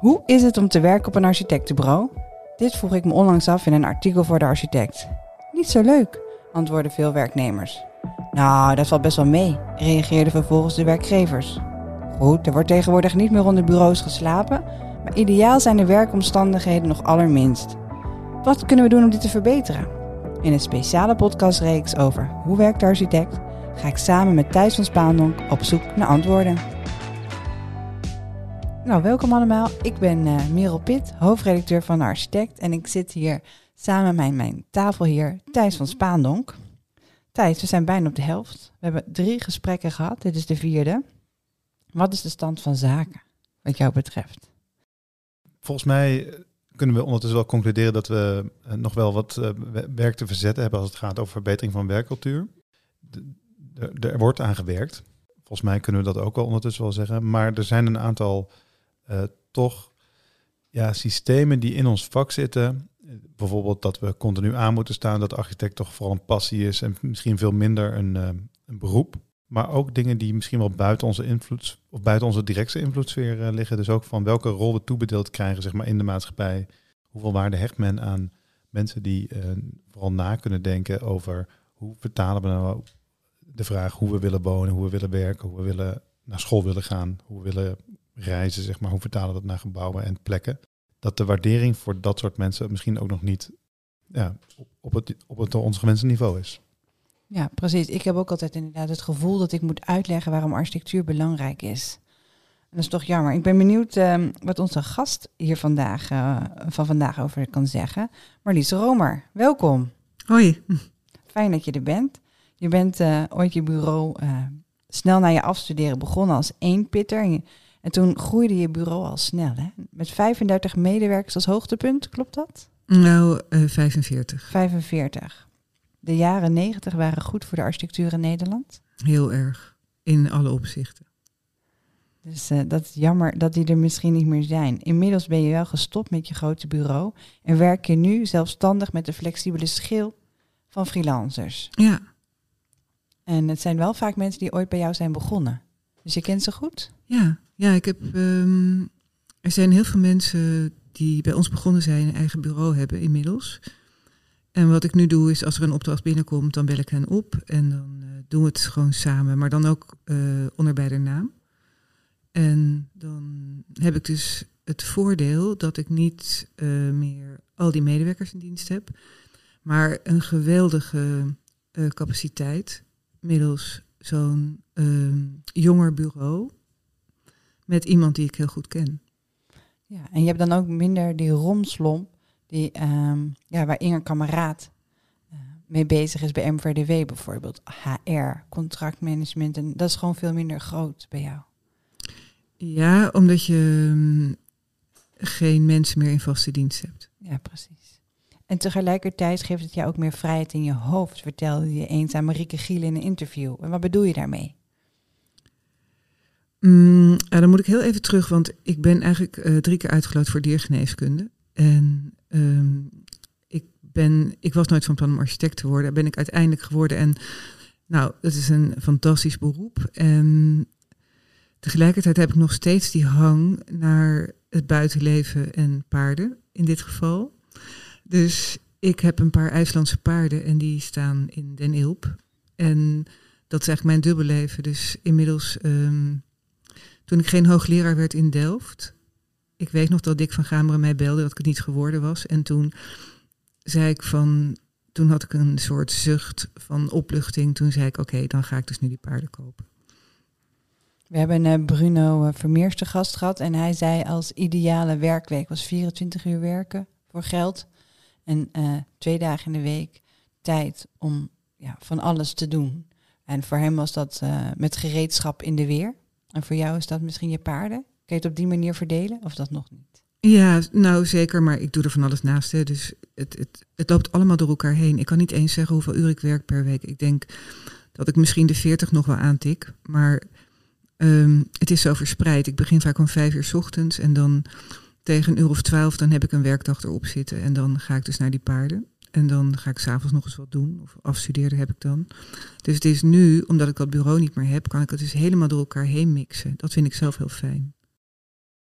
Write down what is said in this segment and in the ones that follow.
Hoe is het om te werken op een architectenbureau? Dit vroeg ik me onlangs af in een artikel voor de architect. Niet zo leuk, antwoordden veel werknemers. Nou, dat valt best wel mee, reageerden vervolgens de werkgevers. Goed, er wordt tegenwoordig niet meer onder bureaus geslapen, maar ideaal zijn de werkomstandigheden nog allerminst. Wat kunnen we doen om dit te verbeteren? In een speciale podcastreeks over hoe werkt de architect ga ik samen met Thijs van Spaandonk op zoek naar antwoorden. Nou, welkom allemaal. Ik ben uh, Merel Pit, hoofdredacteur van Architect. En ik zit hier samen met mijn tafelheer Thijs van Spaandonk. Thijs, we zijn bijna op de helft. We hebben drie gesprekken gehad. Dit is de vierde. Wat is de stand van zaken, wat jou betreft? Volgens mij kunnen we ondertussen wel concluderen dat we uh, nog wel wat uh, werk te verzetten hebben als het gaat over verbetering van werkcultuur. Er wordt aan gewerkt. Volgens mij kunnen we dat ook wel ondertussen wel zeggen. Maar er zijn een aantal uh, toch ja, systemen die in ons vak zitten. Bijvoorbeeld dat we continu aan moeten staan, dat architect toch vooral een passie is en misschien veel minder een, uh, een beroep. Maar ook dingen die misschien wel buiten onze invloed of buiten onze directe invloedssfeer uh, liggen. Dus ook van welke rol we toebedeeld krijgen zeg maar, in de maatschappij. Hoeveel waarde hecht men aan mensen die vooral na kunnen denken over hoe vertalen we nou de vraag hoe we willen wonen, hoe we willen werken, hoe we willen naar school willen gaan, hoe we willen reizen, zeg maar, hoe vertalen we dat naar gebouwen en plekken. Dat de waardering voor dat soort mensen misschien ook nog niet ja, op, het, op het ons gewenste niveau is. Ja, precies. Ik heb ook altijd inderdaad het gevoel dat ik moet uitleggen waarom architectuur belangrijk is. En dat is toch jammer. Ik ben benieuwd uh, wat onze gast hier vandaag, uh, van vandaag over kan zeggen. Marlies Romer, welkom. Hoi. Fijn dat je er bent. Je bent uh, ooit je bureau snel na je afstuderen begonnen als eenpitter. En, en toen groeide je bureau al snel, hè? Met 35 medewerkers als hoogtepunt, klopt dat? Nou, uh, 45. 45. De jaren 90 waren goed voor de architectuur in Nederland? Heel erg, in alle opzichten. Dus uh, dat is jammer dat die er misschien niet meer zijn. Inmiddels ben je wel gestopt met je grote bureau en werk je nu zelfstandig met de flexibele schil van freelancers. Ja. En het zijn wel vaak mensen die ooit bij jou zijn begonnen. Dus je kent ze goed? Ja, ja ik heb. Um, er zijn heel veel mensen die bij ons begonnen zijn, een eigen bureau hebben inmiddels. En wat ik nu doe is, als er een opdracht binnenkomt, dan bel ik hen op en dan uh, doen we het gewoon samen, maar dan ook uh, onder bij naam. En dan heb ik dus het voordeel dat ik niet uh, meer al die medewerkers in dienst heb, maar een geweldige capaciteit middels zo'n uh, jonger bureau met iemand die ik heel goed ken. Ja, en je hebt dan ook minder die romslomp die, um, ja, waar Inger Kameraad uh, mee bezig is bij MVDW bijvoorbeeld. HR, contractmanagement. En dat is gewoon veel minder groot bij jou. Ja, omdat je um, geen mensen meer in vaste dienst hebt. Ja, precies. En tegelijkertijd geeft het jou ook meer vrijheid in je hoofd, vertelde je eens aan Marieke Giel in een interview. En wat bedoel je daarmee? Mm, dan moet ik heel even terug, want ik ben eigenlijk uh, drie keer uitgeloot voor diergeneeskunde. En um, ik, ben, ik was nooit van plan om architect te worden. ben ik uiteindelijk geworden. En nou, het is een fantastisch beroep. En tegelijkertijd heb ik nog steeds die hang naar het buitenleven en paarden in dit geval. Dus ik heb een paar IJslandse paarden en die staan in Den Ilp. En dat is eigenlijk mijn dubbelleven. Dus inmiddels, um, toen ik geen hoogleraar werd in Delft, ik weet nog dat Dick van Gameren mij belde dat ik het niet geworden was. En toen zei ik van, toen had ik een soort zucht van opluchting. Toen zei ik, oké, dan ga ik dus nu die paarden kopen. We hebben uh, Bruno uh, Vermeers te gast gehad en hij zei als ideale werkweek was 24 uur werken voor geld en uh, twee dagen in de week tijd om ja, van alles te doen. En voor hem was dat met gereedschap in de weer. En voor jou is dat misschien je paarden. Kun je het op die manier verdelen of dat nog niet? Ja, nou zeker, maar ik doe er van alles naast. Hè. Dus het, het, het loopt allemaal door elkaar heen. Ik kan niet eens zeggen hoeveel uur ik werk per week. Ik denk dat ik misschien de 40 nog wel aantik. Maar um, het is zo verspreid. Ik begin vaak om vijf uur s ochtends en dan tegen een uur of twaalf, dan heb ik een werkdag erop zitten. En dan ga ik dus naar die paarden. En dan ga ik s'avonds nog eens wat doen. Of afstuderen heb ik dan. Dus het is nu, omdat ik dat bureau niet meer heb, kan ik het dus helemaal door elkaar heen mixen. Dat vind ik zelf heel fijn.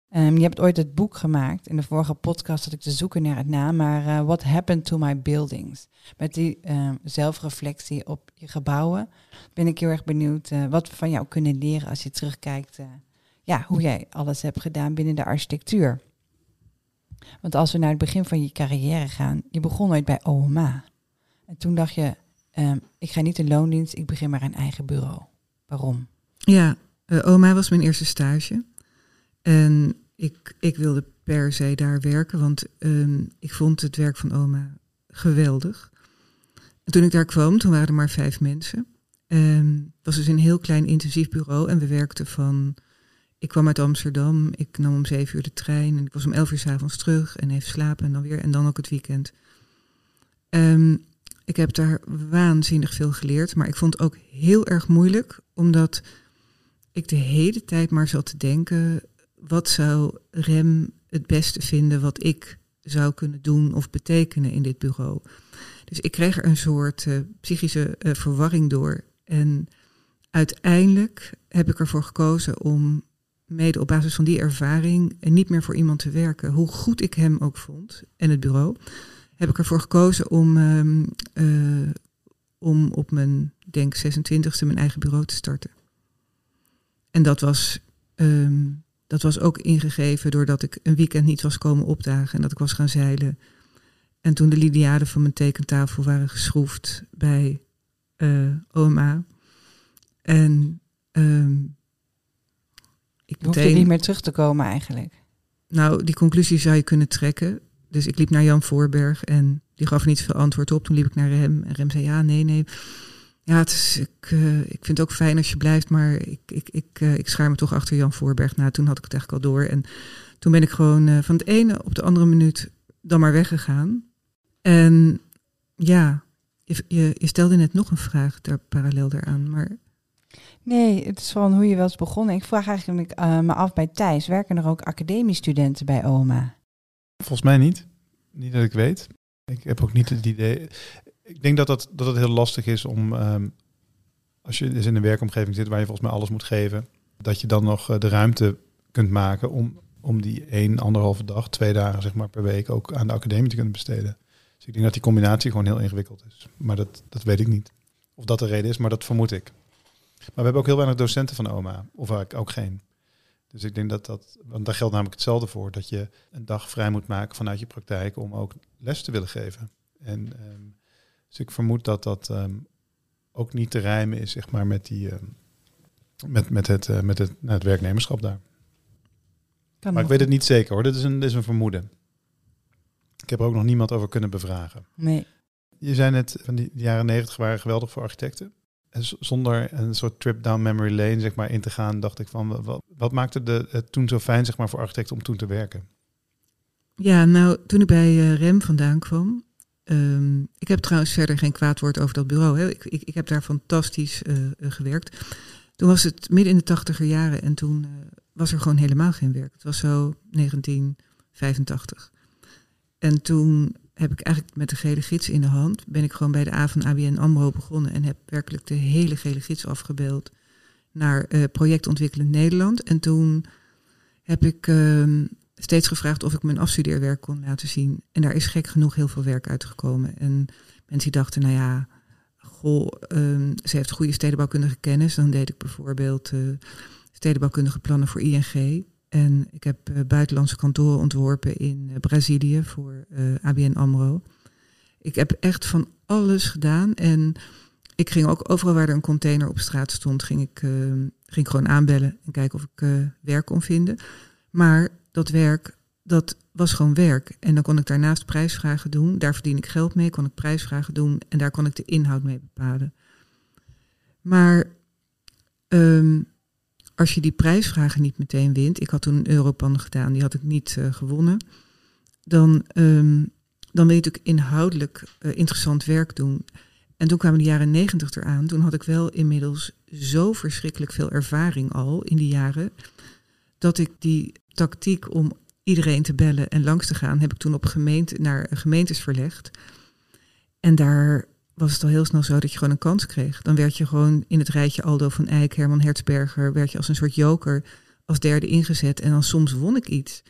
Ehm, je hebt ooit het boek gemaakt. In de vorige podcast had ik te zoeken naar het naam, maar uh, What Happened to My Buildings? Met die uh, zelfreflectie op je gebouwen ben ik heel erg benieuwd uh, wat we van jou kunnen leren als je terugkijkt. ja, hoe jij alles hebt gedaan binnen de architectuur. Want als we naar het begin van je carrière gaan, je begon ooit bij OMA. En toen dacht je, um, ik ga niet in loondienst, ik begin maar een eigen bureau. Waarom? Ja, OMA was mijn eerste stage. En ik, ik wilde per se daar werken, want um, ik vond het werk van oma geweldig. En toen ik daar kwam, toen waren er maar vijf mensen. Um, het was dus een heel klein intensief bureau en we werkten van... Ik kwam uit Amsterdam, ik nam om zeven uur de trein en ik was om elf uur s avonds terug en even slapen en dan weer en dan ook het weekend. Um, ik heb daar waanzinnig veel geleerd, maar ik vond het ook heel erg moeilijk, omdat ik de hele tijd maar zat te denken, wat zou Rem het beste vinden wat ik zou kunnen doen of betekenen in dit bureau. Dus ik kreeg er een soort uh, psychische uh, verwarring door. En uiteindelijk heb ik ervoor gekozen om mede op basis van die ervaring niet meer voor iemand te werken. Hoe goed ik hem ook vond en het bureau, heb ik ervoor gekozen om, um, uh, om op mijn, denk 26e, mijn eigen bureau te starten. En dat was um, dat was ook ingegeven doordat ik een weekend niet was komen opdagen en dat ik was gaan zeilen. En toen de lidiaden van mijn tekentafel waren geschroefd bij uh, OMA. En um, ik meteen... je niet meer terug te komen eigenlijk? Nou, die conclusie zou je kunnen trekken. Dus ik liep naar Jan Voorberg en die gaf niet veel antwoord op. Toen liep ik naar Rem en Rem zei ja, nee, nee. Ja, het is, ik, uh, ik vind het ook fijn als je blijft, maar ik, ik, ik, uh, ik schaar me toch achter Jan Voorberg. Nou, toen had ik het eigenlijk al door. En toen ben ik gewoon uh, van het ene op de andere minuut dan maar weggegaan. En ja, je, je, je stelde net nog een vraag daar parallel daaraan, maar... Nee, het is van hoe je eens begonnen. Ik vraag eigenlijk me af bij Thijs, werken er ook academiestudenten bij OMA? Volgens mij niet. Niet dat ik weet. Ik heb ook niet het idee ik denk dat, dat, dat het heel lastig is om, um, als je dus in een werkomgeving zit waar je volgens mij alles moet geven, dat je dan nog uh, de ruimte kunt maken om, om die één, anderhalve dag, twee dagen zeg maar per week ook aan de academie te kunnen besteden. Dus ik denk dat die combinatie gewoon heel ingewikkeld is. Maar dat, dat weet ik niet. Of dat de reden is, maar dat vermoed ik. Maar we hebben ook heel weinig docenten van OMA, of eigenlijk ook geen. Dus ik denk dat dat, want daar geldt namelijk hetzelfde voor, dat je een dag vrij moet maken vanuit je praktijk om ook les te willen geven. En um, dus ik vermoed dat dat um, ook niet te rijmen is, zeg maar, met, die, um, met, met, het, uh, met het, nou, het werknemerschap daar. Kan maar ik weet het niet zeker hoor, dit is, een, dit is een vermoeden. Ik heb er ook nog niemand over kunnen bevragen. Nee. Je zei net, van die, jaren negentig waren geweldig voor architecten. Zonder een soort trip down memory lane zeg maar, in te gaan, dacht ik van, wat, wat maakte de, het toen zo fijn zeg maar, voor architecten om toen te werken? Ja, nou, toen ik bij uh, REM vandaan kwam, Um, ik heb trouwens verder geen kwaad woord over dat bureau. Hè. Ik, ik, ik, heb daar fantastisch uh, gewerkt. Toen was het midden in de tachtiger jaren en toen was er gewoon helemaal geen werk. Het was zo 1985. En toen heb ik eigenlijk met de gele gids in de hand, ben ik gewoon bij de A van ABN AMRO begonnen en heb werkelijk de hele gele gids afgebeeld naar uh, projectontwikkelend Nederland. En toen heb ik steeds gevraagd of ik mijn afstudeerwerk kon laten zien. En daar is gek genoeg heel veel werk uitgekomen. En mensen dachten, nou ja, goh, um, ze heeft goede stedenbouwkundige kennis. Dan deed ik bijvoorbeeld uh, stedenbouwkundige plannen voor ING. En ik heb uh, buitenlandse kantoren ontworpen in uh, Brazilië voor ABN AMRO. Ik heb echt van alles gedaan. En ik ging ook overal waar er een container op straat stond, ging ik, ehm, ging gewoon aanbellen en kijken of ik werk kon vinden. Maar dat werk, dat was gewoon werk. En dan kon ik daarnaast prijsvragen doen. Daar verdien ik geld mee, kon ik prijsvragen doen. En daar kon ik de inhoud mee bepalen. Maar um, als je die prijsvragen niet meteen wint, ik had toen een Europan gedaan, die had ik niet uh, gewonnen, dan, um, dan wil je natuurlijk inhoudelijk uh, interessant werk doen. En toen kwamen de jaren negentig eraan. Toen had ik wel inmiddels zo verschrikkelijk veel ervaring al in die jaren, dat ik die tactiek om iedereen te bellen en langs te gaan, heb ik toen op gemeente, naar gemeentes verlegd. En daar was het al heel snel zo dat je gewoon een kans kreeg. Dan werd je gewoon in het rijtje Aldo van Eyck, Herman Hertzberger, werd je als een soort joker als derde ingezet en dan soms won ik iets.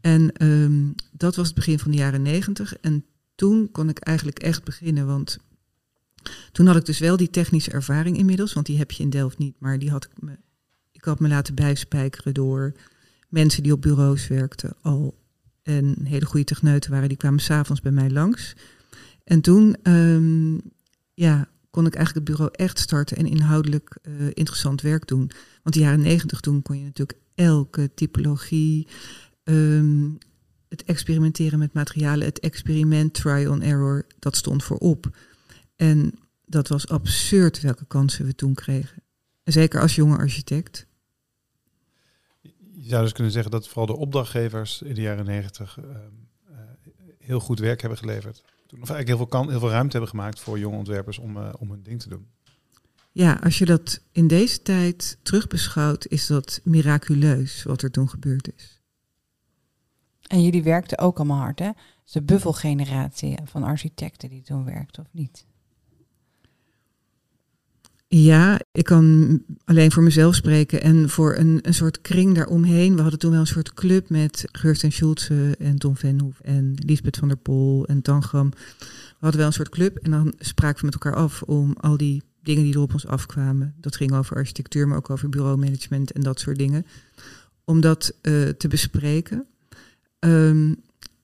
En ehm, dat was het begin van de jaren negentig. En toen kon ik eigenlijk echt beginnen, want toen had ik dus wel die technische ervaring inmiddels, want die heb je in Delft niet, maar die had ik me, ik had me laten bijspijkeren door mensen die op bureaus werkten al en hele goede techneuten waren, die kwamen s'avonds bij mij langs. En toen ehm, ja, kon ik eigenlijk het bureau echt starten en inhoudelijk uh, interessant werk doen. Want de jaren negentig toen kon je natuurlijk elke typologie, ehm, het experimenteren met materialen, het experiment, trial and error, dat stond voorop. En dat was absurd welke kansen we toen kregen. zeker als jonge architect. Je zou dus kunnen zeggen dat vooral de opdrachtgevers in de jaren negentig uh, heel goed werk hebben geleverd. Toen of eigenlijk heel veel, kan, heel veel ruimte hebben gemaakt voor jonge ontwerpers om, uh, om hun ding te doen. Ja, als je dat in deze tijd terugbeschouwt, is dat miraculeus wat er toen gebeurd is. En jullie werkten ook allemaal hard, hè? De buffelgeneratie van architecten die toen werkte, of niet? Ja, ik kan alleen voor mezelf spreken en voor een, een soort kring daaromheen. We hadden toen wel een soort club met Geurst en Schulze en Tom Venhoef en Lisbeth van der Pol en Tangram. We hadden wel een soort club en dan spraken we met elkaar af om al die dingen die er op ons afkwamen. Dat ging over architectuur, maar ook over bureaumanagement en dat soort dingen. Om dat uh, te bespreken. Um,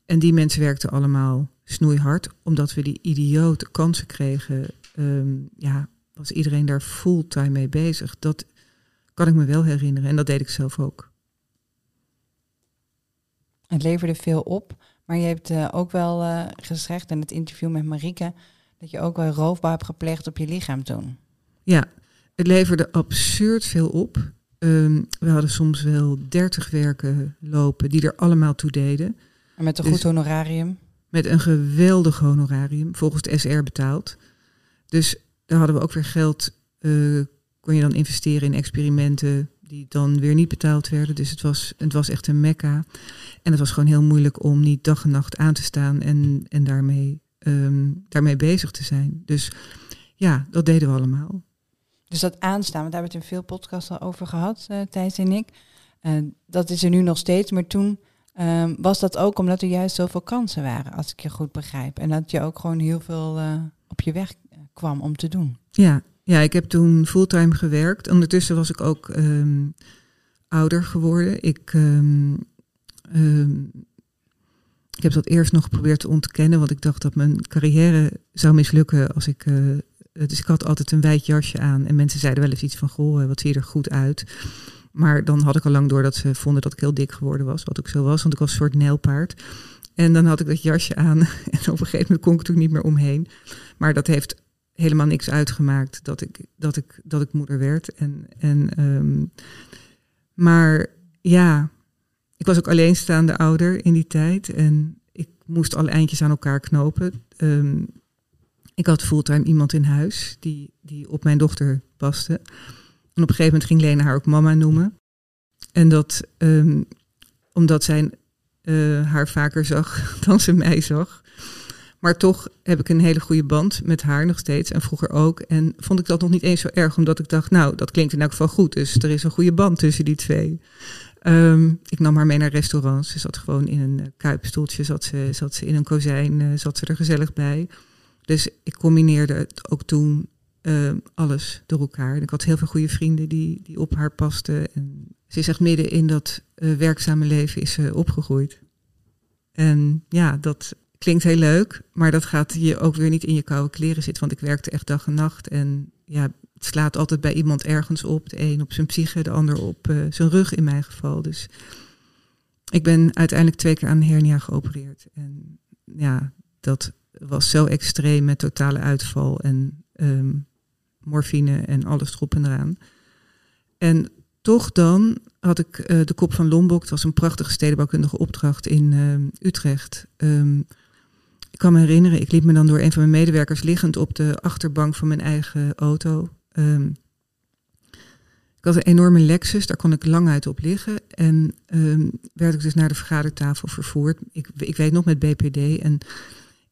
en die mensen werkten allemaal snoeihard, omdat we die idiote kansen kregen. Um, ja, was iedereen daar fulltime mee bezig. Dat kan ik me wel herinneren en dat deed ik zelf ook. Het leverde veel op, maar je hebt uh, ook wel uh, gezegd in het interview met Marieke dat je ook wel roofbouw hebt gepleegd op je lichaam toen. Ja, het leverde absurd veel op. Um, we hadden soms wel dertig werken lopen die er allemaal toe deden. En met een dus goed honorarium? Met een geweldig honorarium, volgens de SR betaald. Dus daar hadden we ook weer geld, uh, kon je dan investeren in experimenten die dan weer niet betaald werden. Dus het was, het was echt een mekka. En het was gewoon heel moeilijk om niet dag en nacht aan te staan en, en daarmee, um, daarmee bezig te zijn. Dus ja, dat deden we allemaal. Dus dat aanstaan, want daar hebben we veel podcasts al over gehad, uh, Thijs en ik. Uh, dat is er nu nog steeds, maar toen um, was dat ook omdat er juist zoveel kansen waren, als ik je goed begrijp. En dat je ook gewoon heel veel op je weg kwam om te doen. Ja, ja ik heb toen fulltime gewerkt. Ondertussen was ik ook um, ouder geworden. Ik, um, um, ik heb dat eerst nog geprobeerd te ontkennen, want ik dacht dat mijn carrière zou mislukken als ik. Uh, dus ik had altijd een wijd jasje aan en mensen zeiden wel eens iets van: Goh, wat zie je er goed uit. Maar dan had ik al lang door dat ze vonden dat ik heel dik geworden was, wat ook zo was, want ik was een soort nijlpaard. En dan had ik dat jasje aan en op een gegeven moment kon ik er niet meer omheen. Maar dat heeft helemaal niks uitgemaakt dat ik, dat ik, dat ik moeder werd. En, en, um, maar ja, ik was ook alleenstaande ouder in die tijd. En ik moest alle eindjes aan elkaar knopen. Um, ik had fulltime iemand in huis die, die op mijn dochter paste. En op een gegeven moment ging Lena haar ook mama noemen. En dat um, omdat zij uh, haar vaker zag dan ze mij zag. Maar toch heb ik een hele goede band met haar nog steeds en vroeger ook. En vond ik dat nog niet eens zo erg, omdat ik dacht, nou, dat klinkt in elk geval goed. Dus er is een goede band tussen die twee. Um, ik nam haar mee naar restaurants. Ze zat gewoon in een uh, kuipstoeltje, zat ze, zat ze in een kozijn, uh, zat ze er gezellig bij. Dus ik combineerde het ook toen uh, alles door elkaar. En ik had heel veel goede vrienden die, die op haar pasten. En ze is echt midden in dat uh, werkzame leven is ze opgegroeid. En ja, dat, klinkt heel leuk, maar dat gaat je ook weer niet in je koude kleren zitten. Want ik werkte echt dag en nacht. En ja, het slaat altijd bij iemand ergens op. De een op zijn psyche, de ander op uh, zijn rug in mijn geval. Dus ik ben uiteindelijk twee keer aan hernia geopereerd. En ja, dat was zo extreem met totale uitval en um, morfine en alles erop en eraan. En toch dan had ik uh, de kop van Lombok. Het was een prachtige stedenbouwkundige opdracht in uh, Utrecht. Um, ik kan me herinneren, ik liep me dan door een van mijn medewerkers liggend op de achterbank van mijn eigen auto. Um, ik had een enorme Lexus, daar kon ik lang uit op liggen. En um, werd ik dus naar de vergadertafel vervoerd. Ik, ik weet nog met BPD. En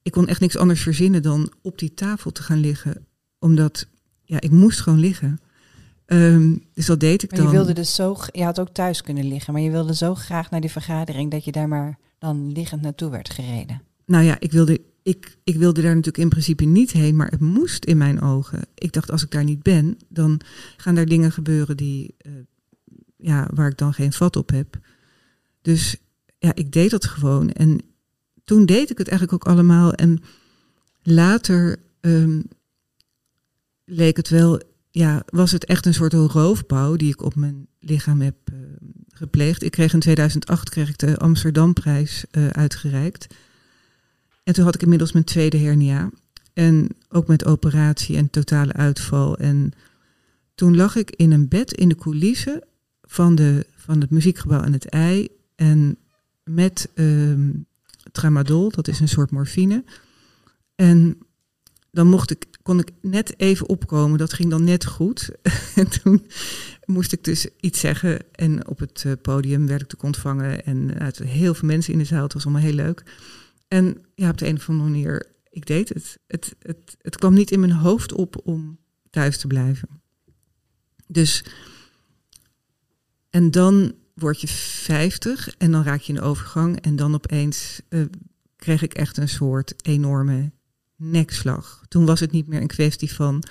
ik kon echt niks anders verzinnen dan op die tafel te gaan liggen. Omdat, ja, ik moest gewoon liggen. Ehm, dus dat deed ik Maar dan. je wilde dus zo, je had ook thuis kunnen liggen, maar je wilde zo graag naar die vergadering dat je daar maar dan liggend naartoe werd gereden. Nou ja, ik wilde, ik, ik wilde daar natuurlijk in principe niet heen, maar het moest in mijn ogen. Ik dacht, als ik daar niet ben, dan gaan daar dingen gebeuren die, eh, ja, waar ik dan geen vat op heb. Dus ja, ik deed dat gewoon. En toen deed ik het eigenlijk ook allemaal. En later ehm, leek het wel, ja, was het echt een soort roofbouw die ik op mijn lichaam heb eh, gepleegd. Ik kreeg in 2008 kreeg ik de Amsterdamprijs eh, uitgereikt. En toen had ik inmiddels mijn tweede hernia. En ook met operatie en totale uitval. En toen lag ik in een bed in de coulissen van, de, van het muziekgebouw aan het ei. En met ehm, tramadol, dat is een soort morfine. En dan mocht ik, kon ik net even opkomen. Dat ging dan net goed. en toen moest ik dus iets zeggen. En op het eh, podium werd ik ook ontvangen. En uit heel veel mensen in de zaal. Het was allemaal heel leuk. En ja, op de een of andere manier, ik deed het. Het, het, het kwam niet in mijn hoofd op om thuis te blijven. Dus, en dan word je 50 en dan raak je in overgang. En dan opeens eh, kreeg ik echt een soort enorme nekslag. Toen was het niet meer een kwestie van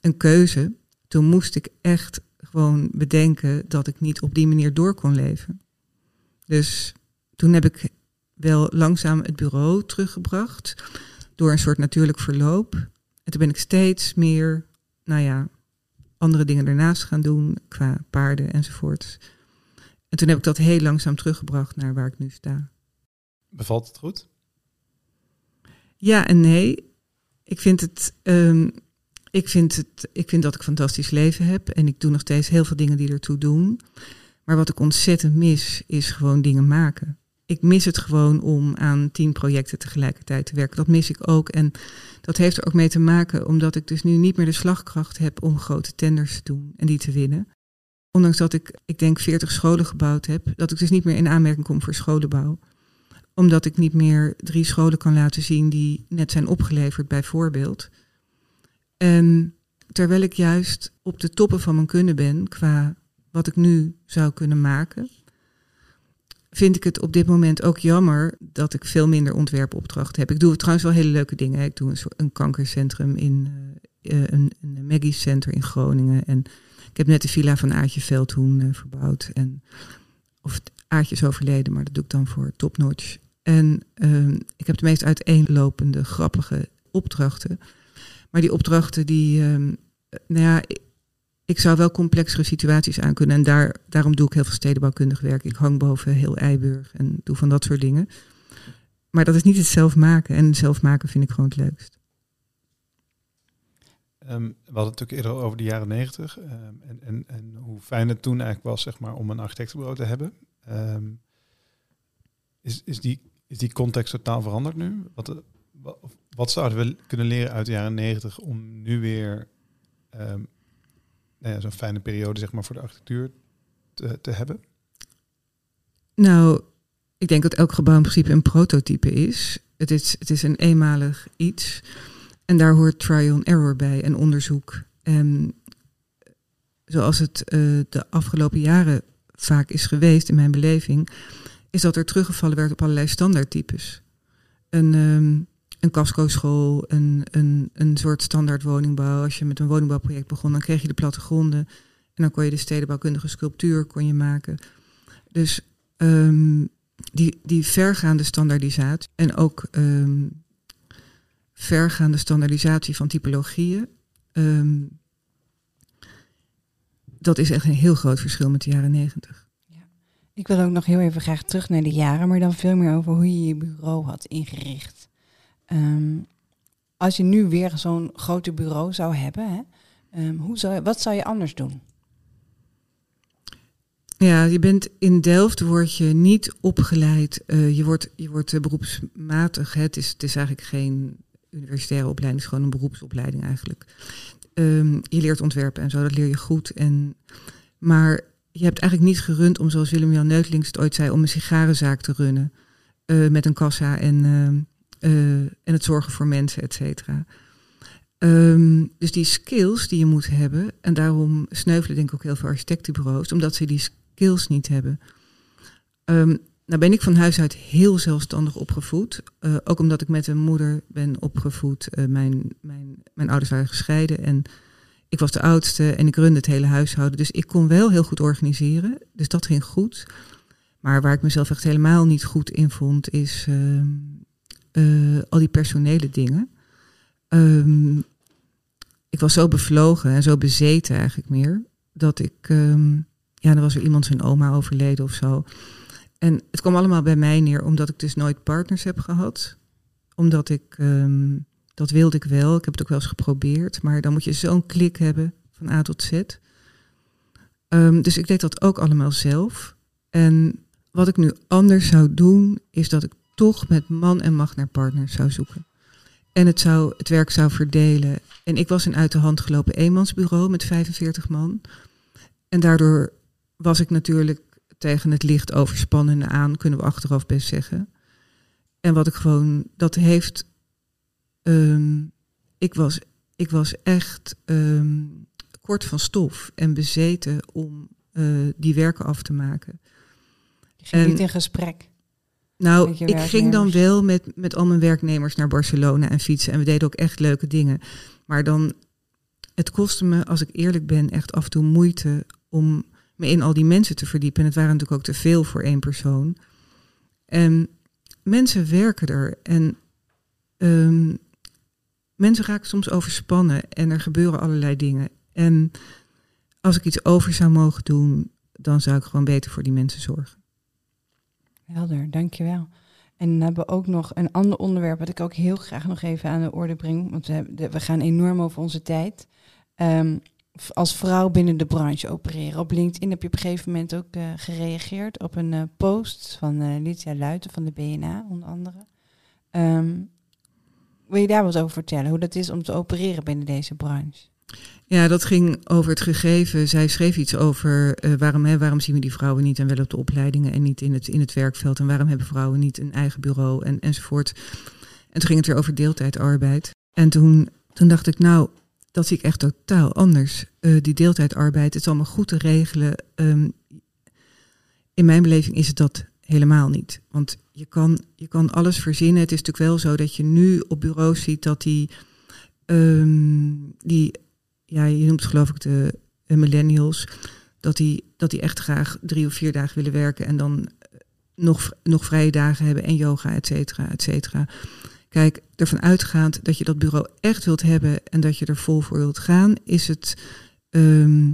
een keuze. Toen moest ik echt gewoon bedenken dat ik niet op die manier door kon leven. Dus toen heb ik wel langzaam het bureau teruggebracht door een soort natuurlijk verloop. En toen ben ik steeds meer, nou ja, andere dingen ernaast gaan doen qua paarden enzovoorts. En toen heb ik dat heel langzaam teruggebracht naar waar ik nu sta. Bevalt het goed? Ja en nee. Ik vind het. ehm, ik, vind het ik vind dat ik een fantastisch leven heb. En ik doe nog steeds heel veel dingen die ertoe doen. Maar wat ik ontzettend mis, is gewoon dingen maken. Ik mis het gewoon om aan tien projecten tegelijkertijd te werken. Dat mis ik ook. En dat heeft er ook mee te maken omdat ik dus nu niet meer de slagkracht heb om grote tenders te doen en die te winnen. Ondanks dat ik, ik denk, 40 scholen gebouwd heb, dat ik dus niet meer in aanmerking kom voor scholenbouw omdat ik niet meer drie scholen kan laten zien die net zijn opgeleverd bijvoorbeeld. En terwijl ik juist op de toppen van mijn kunnen ben qua wat ik nu zou kunnen maken, vind ik het op dit moment ook jammer dat ik veel minder ontwerpopdrachten heb. Ik doe trouwens wel hele leuke dingen. Ik doe een, een kankercentrum in uh, een, een Maggie Center in Groningen. En ik heb net de villa van Aartje Veldhoen uh, verbouwd. En, of Aartje is overleden, maar dat doe ik dan voor Top Notch. En uh, ik heb de meest uiteenlopende, grappige opdrachten. Maar die opdrachten, die, uh, nou ja, ik, zou wel complexere situaties aan kunnen. En daar, daarom doe ik heel veel stedenbouwkundig werk. Ik hang boven heel Eiburg en doe van dat soort dingen. Maar dat is niet het zelf maken. En zelf maken vind ik gewoon het leukst. Um, we hadden het natuurlijk eerder over de jaren negentig. Um, en, en, en hoe fijn het toen eigenlijk was zeg maar, om een architectenbureau te hebben. Um, is, is, die, is die context totaal veranderd nu? Wat, wat, wat zouden we kunnen leren uit de jaren negentig om nu weer nou ja, zo'n fijne periode zeg maar, voor de architectuur te, te hebben? Nou, ik denk dat elk gebouw in principe een prototype is. Het is, het is een eenmalig iets. En daar hoort trial and error bij en onderzoek. En zoals het uh, de afgelopen jaren vaak is geweest in mijn beleving, is dat er teruggevallen werd op allerlei standaardtypes. Een, um, een casco-school, een, een, een soort standaard woningbouw. Als je met een woningbouwproject begon, dan kreeg je de plattegronden. En dan kon je de stedenbouwkundige sculptuur kon je maken. Dus um, die, die vergaande standaardisatie en ook um, vergaande standaardisatie van typologieën. Um, dat is echt een heel groot verschil met de jaren negentig. Ik wil ook nog heel even graag terug naar de jaren, maar dan veel meer over hoe je je bureau had ingericht. Um, als je nu weer zo'n grote bureau zou hebben, hè, um, hoe zou, wat zou je anders doen? Ja, je bent in Delft word je niet opgeleid. Uh, je wordt, je wordt uh, beroepsmatig. Het, is, het is eigenlijk geen universitaire opleiding, het is gewoon een beroepsopleiding eigenlijk. Um, je leert ontwerpen en zo, dat leer je goed. En, maar je hebt eigenlijk niet gerund om, zoals Willem-Jan Neutlings het ooit zei, om een sigarenzaak te runnen. Uh, met een kassa en, en het zorgen voor mensen, et cetera. Ehm, dus die skills die je moet hebben, en daarom sneuvelen denk ik ook heel veel architectenbureaus, omdat ze die skills niet hebben. Um, nou ben ik van huis uit heel zelfstandig opgevoed. Uh, ook omdat ik met een moeder ben opgevoed. Uh, mijn, mijn, mijn ouders waren gescheiden en ik was de oudste en ik runde het hele huishouden. Dus ik kon wel heel goed organiseren. Dus dat ging goed. Maar waar ik mezelf echt helemaal niet goed in vond, is uh, al die personele dingen. Um, ik was zo bevlogen en zo bezeten eigenlijk meer, dat ik, um, ja, er was er iemand zijn oma overleden of zo. En het kwam allemaal bij mij neer, omdat ik dus nooit partners heb gehad. Omdat ik, um, dat wilde ik wel, ik heb het ook wel eens geprobeerd, maar dan moet je zo'n klik hebben van A tot Z. Dus ik deed dat ook allemaal zelf. En wat ik nu anders zou doen, is dat ik toch met man en macht naar partners zou zoeken. En het, zou, het werk zou verdelen. En ik was een uit de hand gelopen eenmansbureau met 45 man. En daardoor was ik natuurlijk tegen het licht overspannende aan, kunnen we achteraf best zeggen. En wat ik gewoon, dat heeft. Um, ik, was, ik was echt um, kort van stof en bezeten om uh, die werken af te maken. Je ging en, niet in gesprek. Nou, ik ging dan wel met, met al mijn werknemers naar Barcelona en fietsen. En we deden ook echt leuke dingen. Maar dan, het kostte me, als ik eerlijk ben, echt af en toe moeite om me in al die mensen te verdiepen. En het waren natuurlijk ook te veel voor één persoon. En mensen werken er. En um, mensen raken soms overspannen. En er gebeuren allerlei dingen. En als ik iets over zou mogen doen, dan zou ik gewoon beter voor die mensen zorgen. Helder, dankjewel. En dan hebben we ook nog een ander onderwerp wat ik ook heel graag nog even aan de orde breng. Want we, we gaan enorm over onze tijd. Um, als vrouw binnen de branche opereren. Op LinkedIn heb je op een gegeven moment ook uh, gereageerd op een uh, post van uh, Lydia Luiten van de BNA, onder andere. Um, wil je daar wat over vertellen? Hoe dat is om te opereren binnen deze branche? Ja, dat ging over het gegeven. Zij schreef iets over uh, waarom, hè, waarom zien we die vrouwen niet en wel op de opleidingen en niet in het, in het werkveld. En waarom hebben vrouwen niet een eigen bureau en, enzovoort. En toen ging het weer over deeltijdarbeid. En toen, toen dacht ik, nou, dat zie ik echt totaal anders. Uh, die deeltijdarbeid, het is allemaal goed te regelen. Um, in mijn beleving is het dat helemaal niet. Want je kan, je kan alles verzinnen. Het is natuurlijk wel zo dat je nu op bureaus ziet dat die, um, die ja, je noemt geloof ik de, millennials, dat die, dat die echt graag drie of vier dagen willen werken en dan nog, nog vrije dagen hebben en yoga, et cetera, et cetera. Kijk, ervan uitgaand dat je dat bureau echt wilt hebben en dat je er vol voor wilt gaan, is het,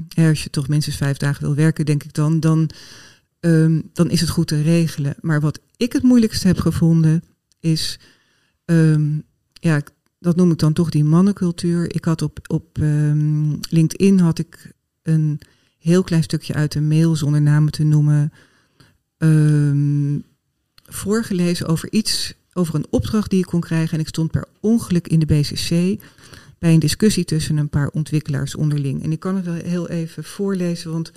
ja, als je toch minstens vijf dagen wil werken, denk ik dan, dan, um, dan is het goed te regelen. Maar wat ik het moeilijkste heb gevonden, is, um, ja, dat noem ik dan toch die mannencultuur. Ik had op, op LinkedIn had ik een heel klein stukje uit een mail, zonder namen te noemen, voorgelezen over iets over een opdracht die ik kon krijgen. En ik stond per ongeluk in de BCC bij een discussie tussen een paar ontwikkelaars onderling. En ik kan het wel heel even voorlezen, want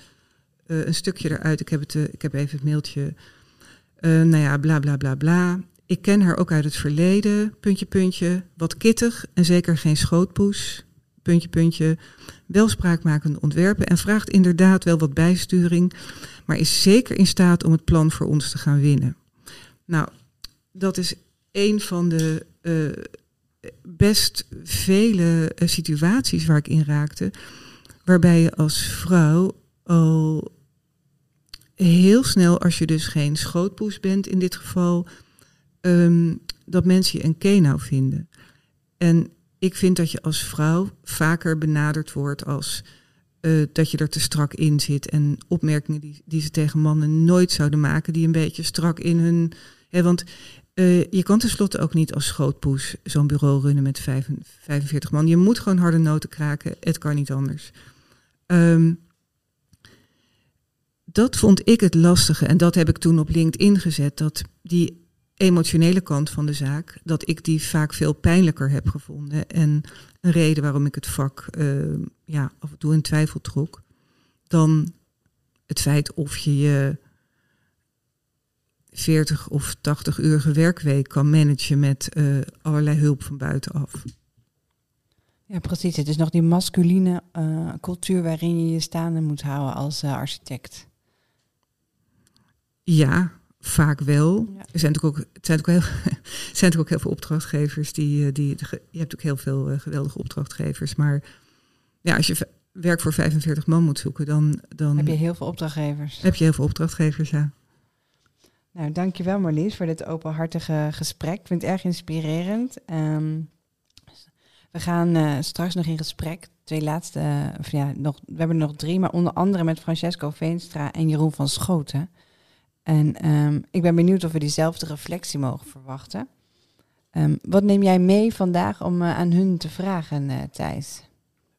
uh, een stukje eruit, ik heb, het, uh, ik heb even het mailtje. Uh, nou ja, bla bla bla bla. Ik ken haar ook uit het verleden, puntje puntje. Wat kittig en zeker geen schootpoes, puntje puntje. Wel spraakmakende ontwerpen en vraagt inderdaad wel wat bijsturing, maar is zeker in staat om het plan voor ons te gaan winnen. Nou, dat is een van de uh, best vele uh, situaties waar ik in raakte, waarbij je als vrouw al heel snel, als je dus geen schootpoes bent in dit geval, um, dat mensen je een kenau vinden. En ik vind dat je als vrouw vaker benaderd wordt als uh, dat je er te strak in zit. En opmerkingen die, die ze tegen mannen nooit zouden maken, die een beetje strak in hun. Hè, want uh, je kan tenslotte ook niet als schootpoes zo'n bureau runnen met 45 man. Je moet gewoon harde noten kraken. Het kan niet anders. Um, dat vond ik het lastige. En dat heb ik toen op LinkedIn gezet. Dat die emotionele kant van de zaak, dat ik die vaak veel pijnlijker heb gevonden. En een reden waarom ik het vak uh, ja, af en toe in twijfel trok. Dan het feit of je je 40 of 80 uurige werkweek kan managen met uh, allerlei hulp van buitenaf. Ja, precies. Het is nog die masculine uh, cultuur waarin je je staande moet houden als architect. Ja, vaak wel. Ja. Er zijn natuurlijk ook, het zijn natuurlijk, heel, zijn natuurlijk ook heel veel opdrachtgevers die, die. Je hebt ook heel veel uh, geweldige opdrachtgevers. Maar ja, als je werk voor 45 man moet zoeken, dan, dan. Heb je heel veel opdrachtgevers? Heb je heel veel opdrachtgevers, ja. Nou, dankjewel Marlies voor dit openhartige gesprek. Ik vind het erg inspirerend. Um, we gaan uh, straks nog in gesprek. Twee laatste, uh, of ja, nog, we hebben er nog drie, maar onder andere met Francesco Veenstra en Jeroen van Schoten. En um, ik ben benieuwd of we diezelfde reflectie mogen verwachten. Um, wat neem jij mee vandaag om uh, aan hun te vragen, Thijs?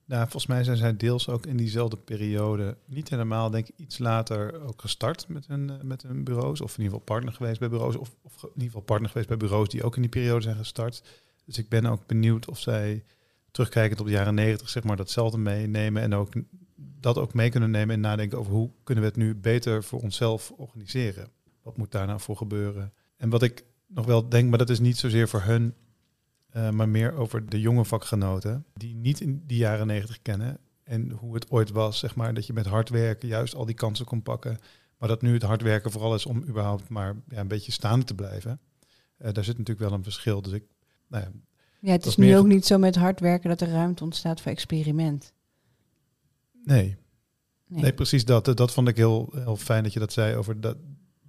Nou, volgens mij zijn zij deels ook in diezelfde periode, niet helemaal, denk ik, iets later ook gestart met hun, met hun bureaus. Of in ieder geval partner geweest bij bureaus. Of, of in ieder geval partner geweest bij bureaus die ook in die periode zijn gestart. Dus ik ben ook benieuwd of zij terugkijkend op de jaren negentig, zeg maar, datzelfde meenemen en ook dat ook mee kunnen nemen en nadenken over hoe kunnen we het nu beter voor onszelf organiseren. Wat moet daar nou voor gebeuren? En wat ik nog wel denk, maar dat is niet zozeer voor hun, uh, maar meer over de jonge vakgenoten die niet in die jaren negentig kennen en hoe het ooit was, zeg maar, dat je met hard werken juist al die kansen kon pakken. Maar dat nu het hard werken vooral is om überhaupt maar ja, een beetje staande te blijven. Uh, daar zit natuurlijk wel een verschil. Dus ik nou ja, ja, het is nu ook niet zo met hard werken dat er ruimte ontstaat voor experiment. Nee. Nee, nee precies dat. Dat vond ik heel, heel fijn dat je dat zei over dat,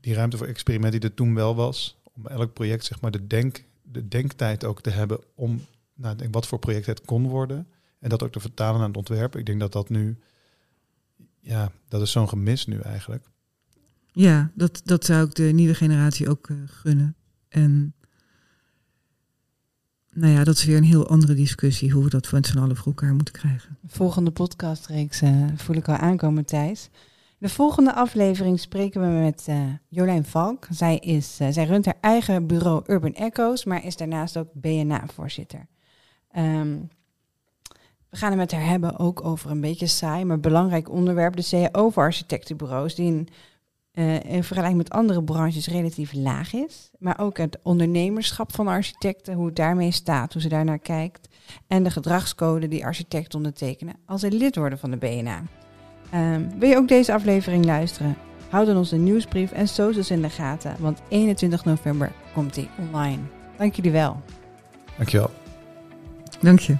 die ruimte voor experiment die er toen wel was. Om elk project zeg maar de, denk, de denktijd ook te hebben om nou, denk, wat voor project het kon worden. En dat ook te vertalen aan het ontwerp. Ik denk dat dat nu, ja, dat is zo'n gemis nu eigenlijk. Ja, dat, dat zou ik de nieuwe generatie ook uh, gunnen. En nou ja, dat is weer een heel andere discussie hoe we dat van z'n allen voor elkaar moeten krijgen. De volgende podcastreeks uh, voel ik al aankomen, Thijs. De volgende aflevering spreken we met uh, Jolijn Valk. Zij, is, uh, zij runt haar eigen bureau Urban Echoes, maar is daarnaast ook BNA-voorzitter. Ehm, we gaan het met haar hebben ook over een beetje saai, maar belangrijk onderwerp. De CAO voor architectenbureaus, die een uh, in vergelijking met andere branches relatief laag is. Maar ook het ondernemerschap van architecten, hoe het daarmee staat, hoe ze daarnaar kijkt. En de gedragscode die architecten ondertekenen als ze lid worden van de BNA. Um, wil je ook deze aflevering luisteren? Houd dan onze nieuwsbrief en socials in de gaten, want 21 november komt die online. Dank jullie wel. Dankjewel. Dank je.